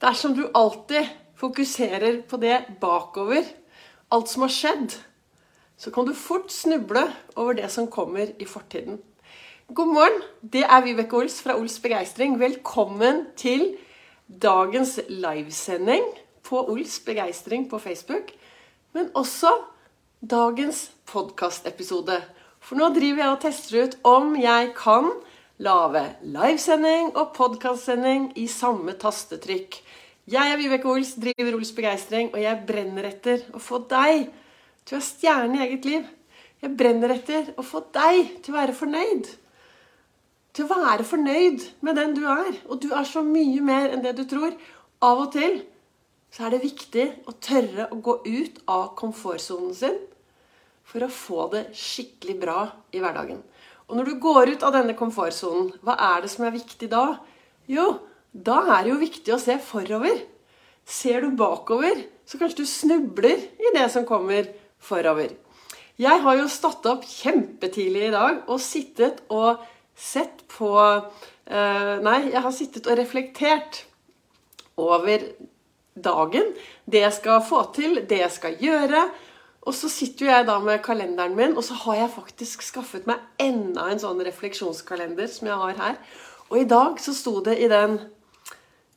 Dersom du alltid fokuserer på det bakover, alt som har skjedd, så kan du fort snuble over det som kommer i fortiden. God morgen. Det er Vibeke Ols fra Ols Begeistring. Velkommen til dagens livesending på Ols Begeistring på Facebook. Men også dagens podkastepisode. For nå driver jeg og tester ut om jeg kan lage livesending og podkastsending i samme tastetrykk. Jeg er Vibeke Ols, driver Ols Begeistring, og jeg brenner etter å få deg til å være stjerne i eget liv. Jeg brenner etter å få deg til å være fornøyd. Til å være fornøyd med den du er. Og du er så mye mer enn det du tror. Av og til så er det viktig å tørre å gå ut av komfortsonen sin for å få det skikkelig bra i hverdagen. Og når du går ut av denne komfortsonen, hva er det som er viktig da? Jo, da er det jo viktig å se forover. Ser du bakover, så kanskje du snubler i det som kommer forover. Jeg har jo stått opp kjempetidlig i dag og sittet og sett på uh, Nei, jeg har sittet og reflektert over dagen. Det jeg skal få til, det jeg skal gjøre. Og så sitter jeg da med kalenderen min, og så har jeg faktisk skaffet meg enda en sånn refleksjonskalender som jeg har her. Og i dag så sto det i den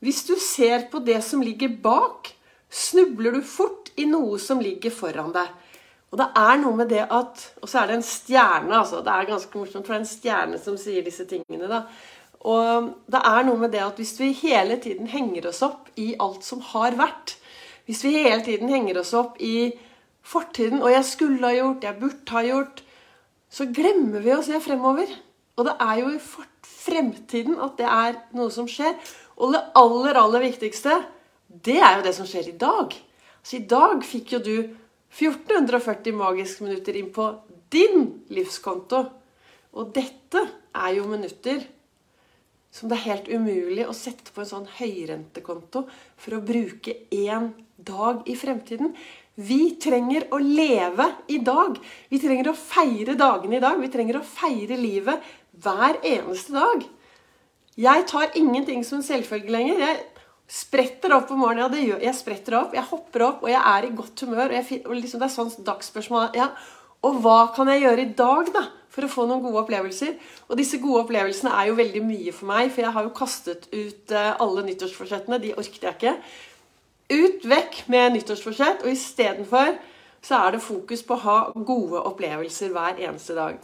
Hvis du ser på det som ligger bak, snubler du fort i noe som ligger foran deg. Og det er noe med det at Og så er det en stjerne, altså. Det er ganske morsomt, for det er en stjerne som sier disse tingene, da. Og det er noe med det at hvis vi hele tiden henger oss opp i alt som har vært Hvis vi hele tiden henger oss opp i fortiden og 'jeg skulle ha gjort', 'jeg burde ha gjort', så glemmer vi å se fremover. Og det er jo i fremtiden at det er noe som skjer. Og det aller, aller viktigste, det er jo det som skjer i dag. Så i dag fikk jo du 1440 magiske minutter inn på din livskonto. Og dette er jo minutter som det er helt umulig å sette på en sånn høyrentekonto for å bruke én dag i fremtiden. Vi trenger å leve i dag. Vi trenger å feire dagene i dag. Vi trenger å feire livet hver eneste dag. Jeg tar ingenting som en selvfølge lenger. Jeg spretter opp om morgenen. Ja, det gjør jeg. spretter opp, jeg hopper opp, og jeg er i godt humør. Og, og liksom, det er sånn dagsspørsmål. Ja, og hva kan jeg gjøre i dag da, for å få noen gode opplevelser? Og disse gode opplevelsene er jo veldig mye for meg, for jeg har jo kastet ut eh, alle nyttårsforsettene. De orket jeg ikke. Ut, vekk med nyttårsforsett, og istedenfor så er det fokus på å ha gode opplevelser hver eneste dag.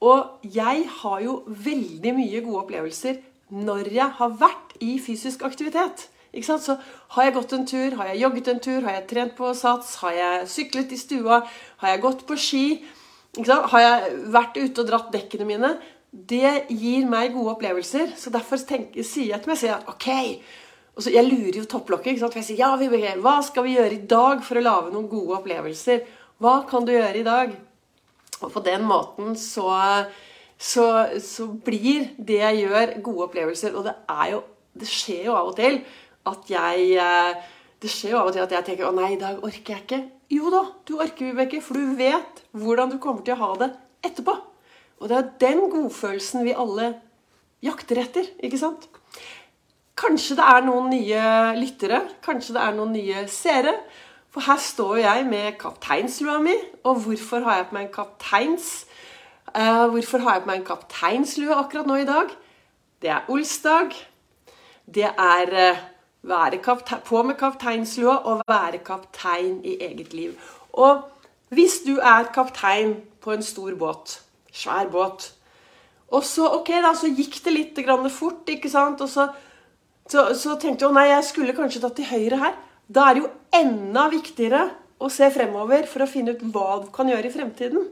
Og jeg har jo veldig mye gode opplevelser når jeg har vært i fysisk aktivitet. Så har jeg gått en tur, har jeg jogget en tur, har jeg trent på sats, har jeg syklet i stua, har jeg gått på ski, har jeg vært ute og dratt dekkene mine Det gir meg gode opplevelser. Så derfor tenker, sier jeg til meg selv at ok så, Jeg lurer jo topplokket. For jeg sier ja, vi, hva skal vi gjøre i dag for å lage noen gode opplevelser? Hva kan du gjøre i dag? Og på den måten så, så, så blir det jeg gjør, gode opplevelser. Og det jo det skjer jo av og til at jeg eh, Det skjer jo av og til at jeg tenker 'Å nei, i dag orker jeg ikke'. Jo da, du orker, Vibeke, for du vet hvordan du kommer til å ha det etterpå. Og det er den godfølelsen vi alle jakter etter, ikke sant? Kanskje det er noen nye lyttere, kanskje det er noen nye seere. For her står jeg med kapteinslua mi. Og hvorfor har jeg på meg en kapteins... Uh, hvorfor har jeg på meg en kapteinslue akkurat nå i dag? Det er olsdag. Det er uh, være på med kapteinslua og være kaptein i eget liv. Og hvis du er kaptein på en stor båt, svær båt Og så ok da, så gikk det litt fort, ikke sant? Og så, så, så tenkte jeg nei, jeg skulle kanskje tatt til høyre her. Da er det jo enda viktigere å se fremover for å finne ut hva du kan gjøre i fremtiden.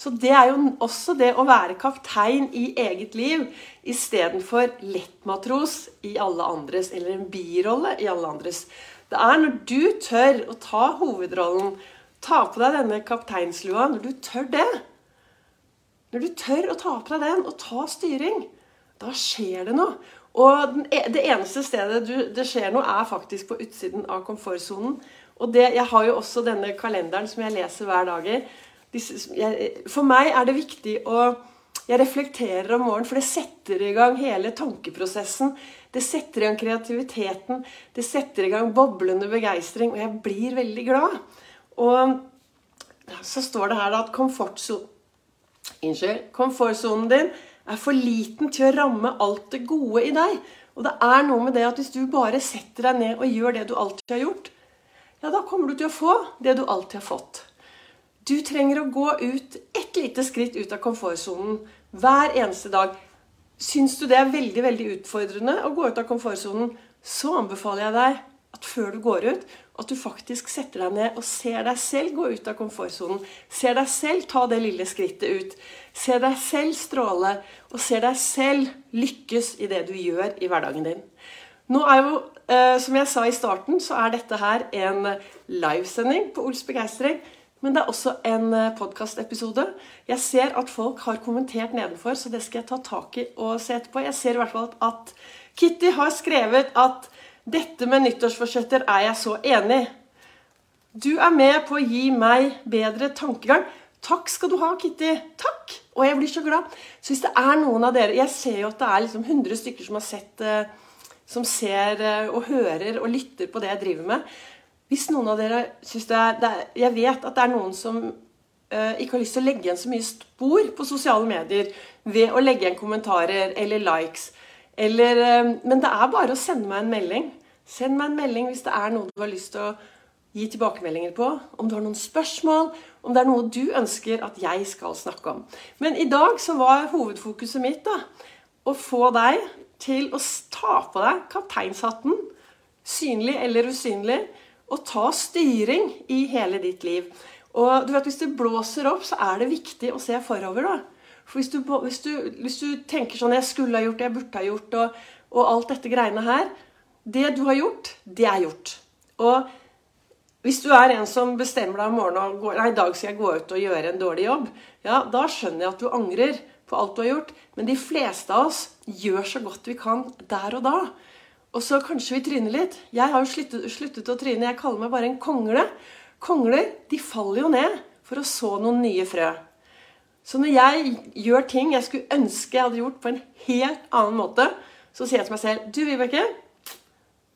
Så det er jo også det å være kaptein i eget liv istedenfor lettmatros i alle andres, eller en birolle i alle andres. Det er når du tør å ta hovedrollen, ta på deg denne kapteinslua, når du tør det Når du tør å ta på deg den og ta styring, da skjer det noe. Og den, det eneste stedet du, det skjer noe, er faktisk på utsiden av komfortsonen. Og det, jeg har jo også denne kalenderen som jeg leser hver dag. For meg er det viktig å Jeg reflekterer om morgenen, for det setter i gang hele tankeprosessen. Det setter i gang kreativiteten. Det setter i gang boblende begeistring, og jeg blir veldig glad. Og så står det her at komfortsonen Unnskyld. Komfortsonen din er for liten til å ramme alt det gode i deg. Og det er noe med det at hvis du bare setter deg ned og gjør det du alltid har gjort, ja, da kommer du til å få det du alltid har fått. Du trenger å gå ut ett lite skritt ut av komfortsonen hver eneste dag. Syns du det er veldig veldig utfordrende å gå ut av komfortsonen, så anbefaler jeg deg at før du går ut, at du faktisk setter deg ned og ser deg selv gå ut av komfortsonen. Ser deg selv ta det lille skrittet ut. Ser deg selv stråle, og ser deg selv lykkes i det du gjør i hverdagen din. Nå er jo, eh, Som jeg sa i starten, så er dette her en livesending på Ols begeistring. Men det er også en eh, podkastepisode. Jeg ser at folk har kommentert nedenfor, så det skal jeg ta tak i og se etterpå. Jeg ser i hvert fall at Kitty har skrevet at 'Dette med nyttårsforsetter er jeg så enig'. Du er med på å gi meg bedre tankegang. Takk skal du ha, Kitty. Takk! Og jeg blir så glad. Så hvis det er noen av dere Jeg ser jo at det er liksom 100 stykker som har sett eh, Som ser og hører og lytter på det jeg driver med. Hvis noen av dere syns det, det er, Jeg vet at det er noen som uh, ikke har lyst til å legge igjen så mye spor på sosiale medier ved å legge igjen kommentarer eller likes. Eller, uh, men det er bare å sende meg en melding. Send meg en melding hvis det er noe du har lyst til å gi tilbakemeldinger på. Om du har noen spørsmål, om det er noe du ønsker at jeg skal snakke om. Men i dag så var hovedfokuset mitt da, å få deg til å ta på deg kapteinshatten, synlig eller usynlig, og ta styring i hele ditt liv. Og du vet, Hvis det blåser opp, så er det viktig å se forover. da. For hvis du, hvis du, hvis du tenker sånn 'Jeg skulle ha gjort det, jeg burde ha gjort', og, og alt dette greiene her Det du har gjort, det er gjort. Og hvis du er en som bestemmer deg om morgenen og går, nei, i dag skal jeg gå ut og gjøre en dårlig jobb, ja, da skjønner jeg at du angrer på alt du har gjort. Men de fleste av oss gjør så godt vi kan der og da. Og så kanskje vi tryner litt. Jeg har jo sluttet, sluttet, å tryne. Jeg kaller meg bare en kongle. Kongler de faller jo ned for å så noen nye frø. Så når jeg gjør ting jeg skulle ønske jeg hadde gjort på en helt annen måte, så sier jeg til meg selv Du, Vibeke,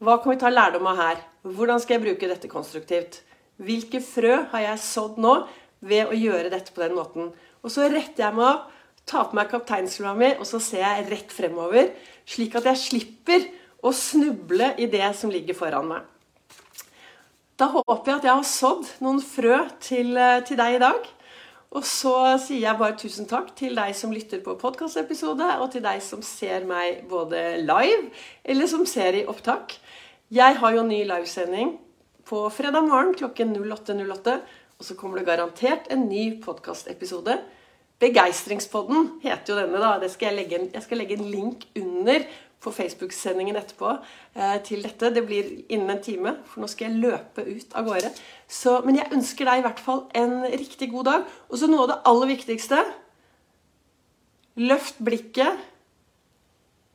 hva kan vi ta lærdom av her? Hvordan skal jeg bruke dette konstruktivt? Hvilke frø har jeg sådd nå ved å gjøre dette på den måten? Og så retter jeg meg opp, tar på meg kapteinslua mi, og så ser jeg rett fremover, slik at jeg slipper å snuble i det som ligger foran meg. Da håper jeg at jeg har sådd noen frø til, eh, til deg i dag. Og så sier jeg bare tusen takk til deg som lytter på podkastepisode, og til deg som ser meg både live eller som ser i opptak. Jeg har jo ny livesending på fredag morgen klokken 08.08. Og så kommer det garantert en ny podkastepisode. Begeistringspodden heter jo denne. da. Skal jeg, en, jeg skal legge en link under på Facebook-sendingen etterpå eh, til dette. Det blir innen en time, for nå skal jeg løpe ut av gårde. Så, men jeg ønsker deg i hvert fall en riktig god dag. Og så noe av det aller viktigste Løft blikket.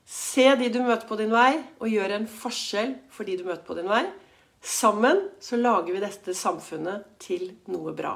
Se de du møter på din vei, og gjør en forskjell for de du møter på din vei. Sammen så lager vi dette samfunnet til noe bra.